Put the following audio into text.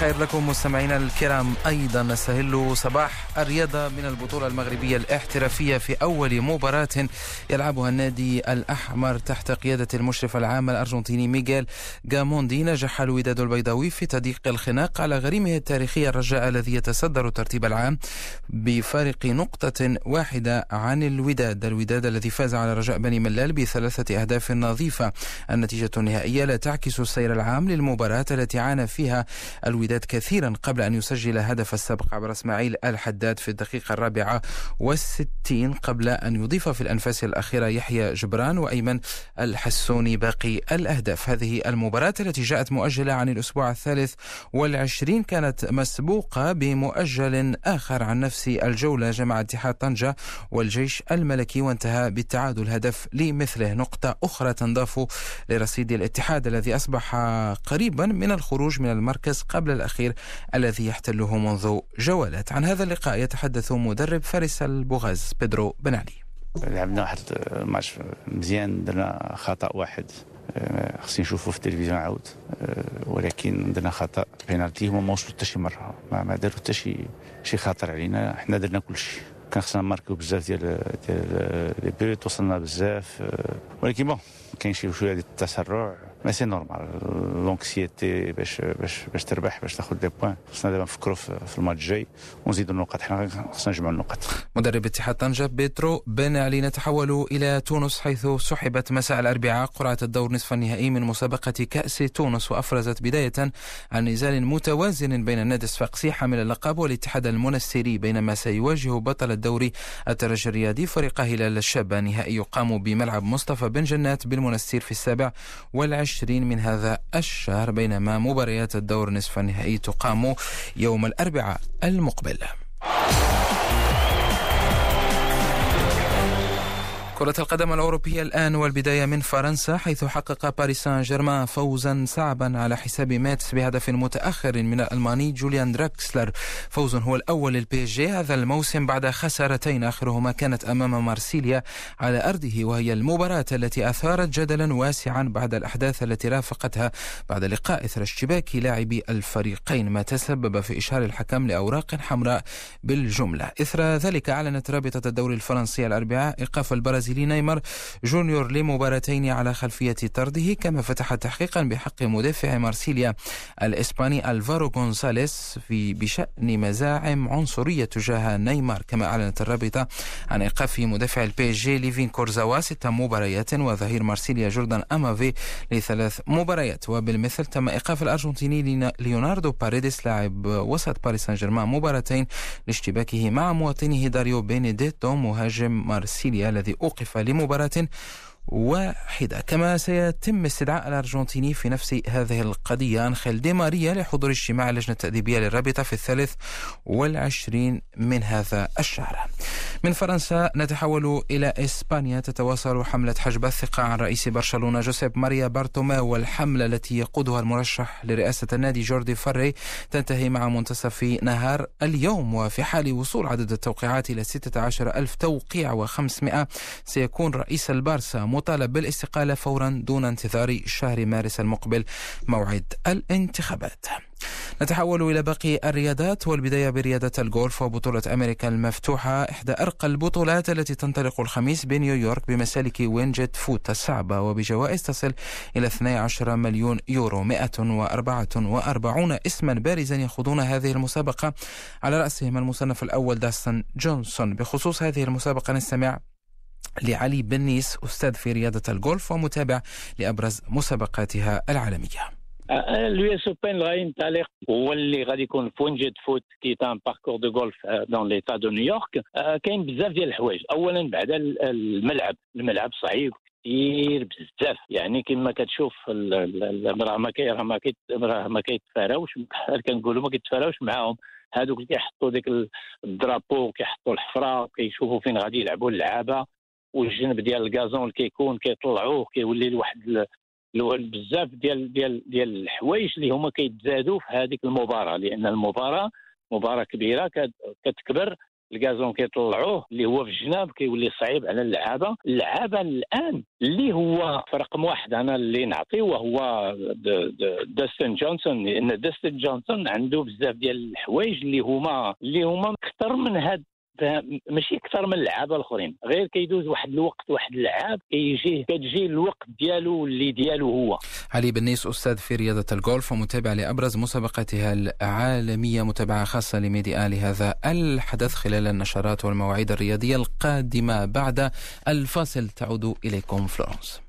الخير لكم مستمعينا الكرام. أيضا نستهل صباح الرياضة من البطولة المغربية الاحترافية في أول مباراة يلعبها النادي الأحمر تحت قيادة المشرف العام الأرجنتيني ميغيل جاموندي نجح الوداد البيضاوي في تضييق الخناق على غريمه التاريخي الرجاء الذي يتصدر الترتيب العام بفارق نقطة واحدة عن الوداد. الوداد الذي فاز على رجاء بني ملال بثلاثة أهداف نظيفة. النتيجة النهائية لا تعكس السير العام للمباراة التي عانى فيها الوداد. كثيرا قبل أن يسجل هدف السبق عبر إسماعيل الحداد في الدقيقة الرابعة والستين قبل أن يضيف في الأنفاس الأخيرة يحيى جبران وأيمن الحسوني باقي الأهداف. هذه المباراة التي جاءت مؤجلة عن الأسبوع الثالث والعشرين كانت مسبوقة بمؤجل آخر عن نفس الجولة. جمع اتحاد طنجة والجيش الملكي وانتهى بالتعادل هدف لمثله. نقطة أخرى تنضاف لرصيد الاتحاد الذي أصبح قريبا من الخروج من المركز قبل الأخير الذي يحتله منذ جولات. عن هذا اللقاء يتحدث مدرب فارس البوغاز بيدرو بن علي. لعبنا واحد الماتش مزيان درنا خطأ واحد. خصني نشوفه في التلفزيون عاود. ولكن درنا خطأ بينالتي هما ما وصلوا حتى شي مرة. ما داروا حتى شي شي خطر علينا. حنا درنا كل شيء كان خصنا نماركيو بزاف ديال ديال les buts وصلنا بزاف. ولكن bon كاين شي شوية ديال التسرع mais c'est normal. l'anxiété باش باش باش تربح باش تاخذ des points خصنا دابا نفكروا في الماتش الجاي ونزيدوا النقاط. حنا خصنا نجمعوا النقاط. مدرب اتحاد طنجة بيدرو بن علي نتحول إلى تونس حيث سحبت مساء الأربعاء قرعة الدور نصف النهائي من مسابقة كأس تونس وأفرزت بداية عن نزال متوازن بين النادي الصفاقسي حامل اللقب والاتحاد المنستيري بينما سيواجه بطل الدوري الترجي الرياضي فريق هلال الشابة نهائي يقام بملعب مصطفى بن جنات بالمنستير في السابع والعشرين من هذا الشهر بينما مباريات الدور نصف النهائي تقام يوم الأربعاء المقبل. كرة القدم الأوروبية الآن والبداية من فرنسا حيث حقق باريس سان جيرمان فوزا صعبا على حساب ميتس بهدف متأخر من الألماني جوليان دراكسلر فوز هو الأول لل PSG هذا الموسم بعد خسارتين آخرهما كانت أمام مارسيليا على أرضه وهي المباراة التي أثارت جدلا واسعا بعد الأحداث التي رافقتها بعد لقاء إثر اشتباك لاعبي الفريقين ما تسبب في إشهار الحكم لأوراق حمراء بالجملة. إثر ذلك أعلنت رابطة الدوري الفرنسي الأربعاء إيقاف البرازيل البرازيلي نيمار جونيور لمباراتين على خلفية طرده كما فتح تحقيقا بحق مدافع مارسيليا الإسباني ألفارو غونساليس في بشأن مزاعم عنصرية تجاه نيمار كما أعلنت الرابطة عن إيقاف مدافع ال PSG ليفين كورزاوا ست مباريات وظهير مارسيليا جوردان أمافي لثلاث مباريات. وبالمثل تم إيقاف الأرجنتيني ليوناردو باريديس لاعب وسط باريس سان جيرمان مباراتين لاشتباكه مع مواطنه داريو بينيديتو مهاجم مارسيليا الذي أوقف لمباراة واحدة. كما سيتم استدعاء الأرجنتيني في نفس هذه القضية أنخيل دي ماريا لحضور اجتماع اللجنة التأديبية للرابطة في الثالث والعشرين من هذا الشهر. من فرنسا نتحول إلى إسبانيا تتواصل حملة حجب الثقة عن رئيس برشلونة جوزيف ماريا بارتوميو والحملة التي يقودها المرشح لرئاسة النادي جوردي فري تنتهي مع منتصف نهار اليوم. وفي حال وصول عدد التوقيعات إلى 16 ألف توقيع و500 سيكون رئيس البارسا مطالب بالاستقالة فورا دون انتظار شهر مارس المقبل موعد الانتخابات. نتحول إلى باقي الرياضات والبداية برياضة الجولف وبطولة أمريكا المفتوحة إحدى أرقى البطولات التي تنطلق الخميس بنيويورك بمسالك وينجت فوت الصعبة وبجوائز تصل إلى 12 مليون يورو 144 اسما بارزا يخوضون هذه المسابقة. على رأسهم المصنف الأول داستن جونسون. بخصوص هذه المسابقة نستمع لعلي بنيس أستاذ في رياضة الجولف ومتابع لأبرز مسابقاتها العالمية. ال US Open غادي ينطلق هو اللي غادي يكون في وينجيت فوت كي تان parcours de golf dans l'état de New York كاين بزاف ديال الحوايج. اولا بعد الملعب. الملعب صعيب كثير بزاف. يعني كما كتشوف راه ما راه ما راه ما كيتفاراوش كنقولوا ما كيتفاراوش معاهم. هادوك اللي كيحطوا ديك الdrapeau كيحطوا الحفرة كيشوفوا فين غادي يلعبوا اللعابة. والجنب ديال ال gazon كيكون كيطلعوه كيولي لواحد بزاف ديال ديال ديال الحوايج اللي هما كيتزادوا في هذيك المباراة. لأن المباراة مباراة كبيرة كتكبر. ال gazon كيطلعوه اللي هو في الجناب كيولي صعيب على اللعابة. اللعابة الآن اللي هو في رقم واحد أنا اللي نعطيه وهو داستن جونسون لأن داستن جونسون عنده بزاف ديال الحوايج اللي هما اللي هما أكثر من هاد ماشي أكثر من اللعابه الآخرين. غير كيدوز واحد الوقت واحد اللعاب كيجي كتجي الوقت ديالو اللي ديالو هو. علي بنيس أستاذ في رياضة الجولف ومتابع لأبرز مسابقاتها العالمية متابعة خاصة لميدي آل هذا الحدث خلال النشرات والمواعيد الرياضية القادمة بعد الفاصل. تعود إليكم فلورنس.